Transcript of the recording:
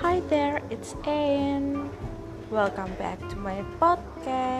Hi there, it's Anne. Welcome back to my podcast.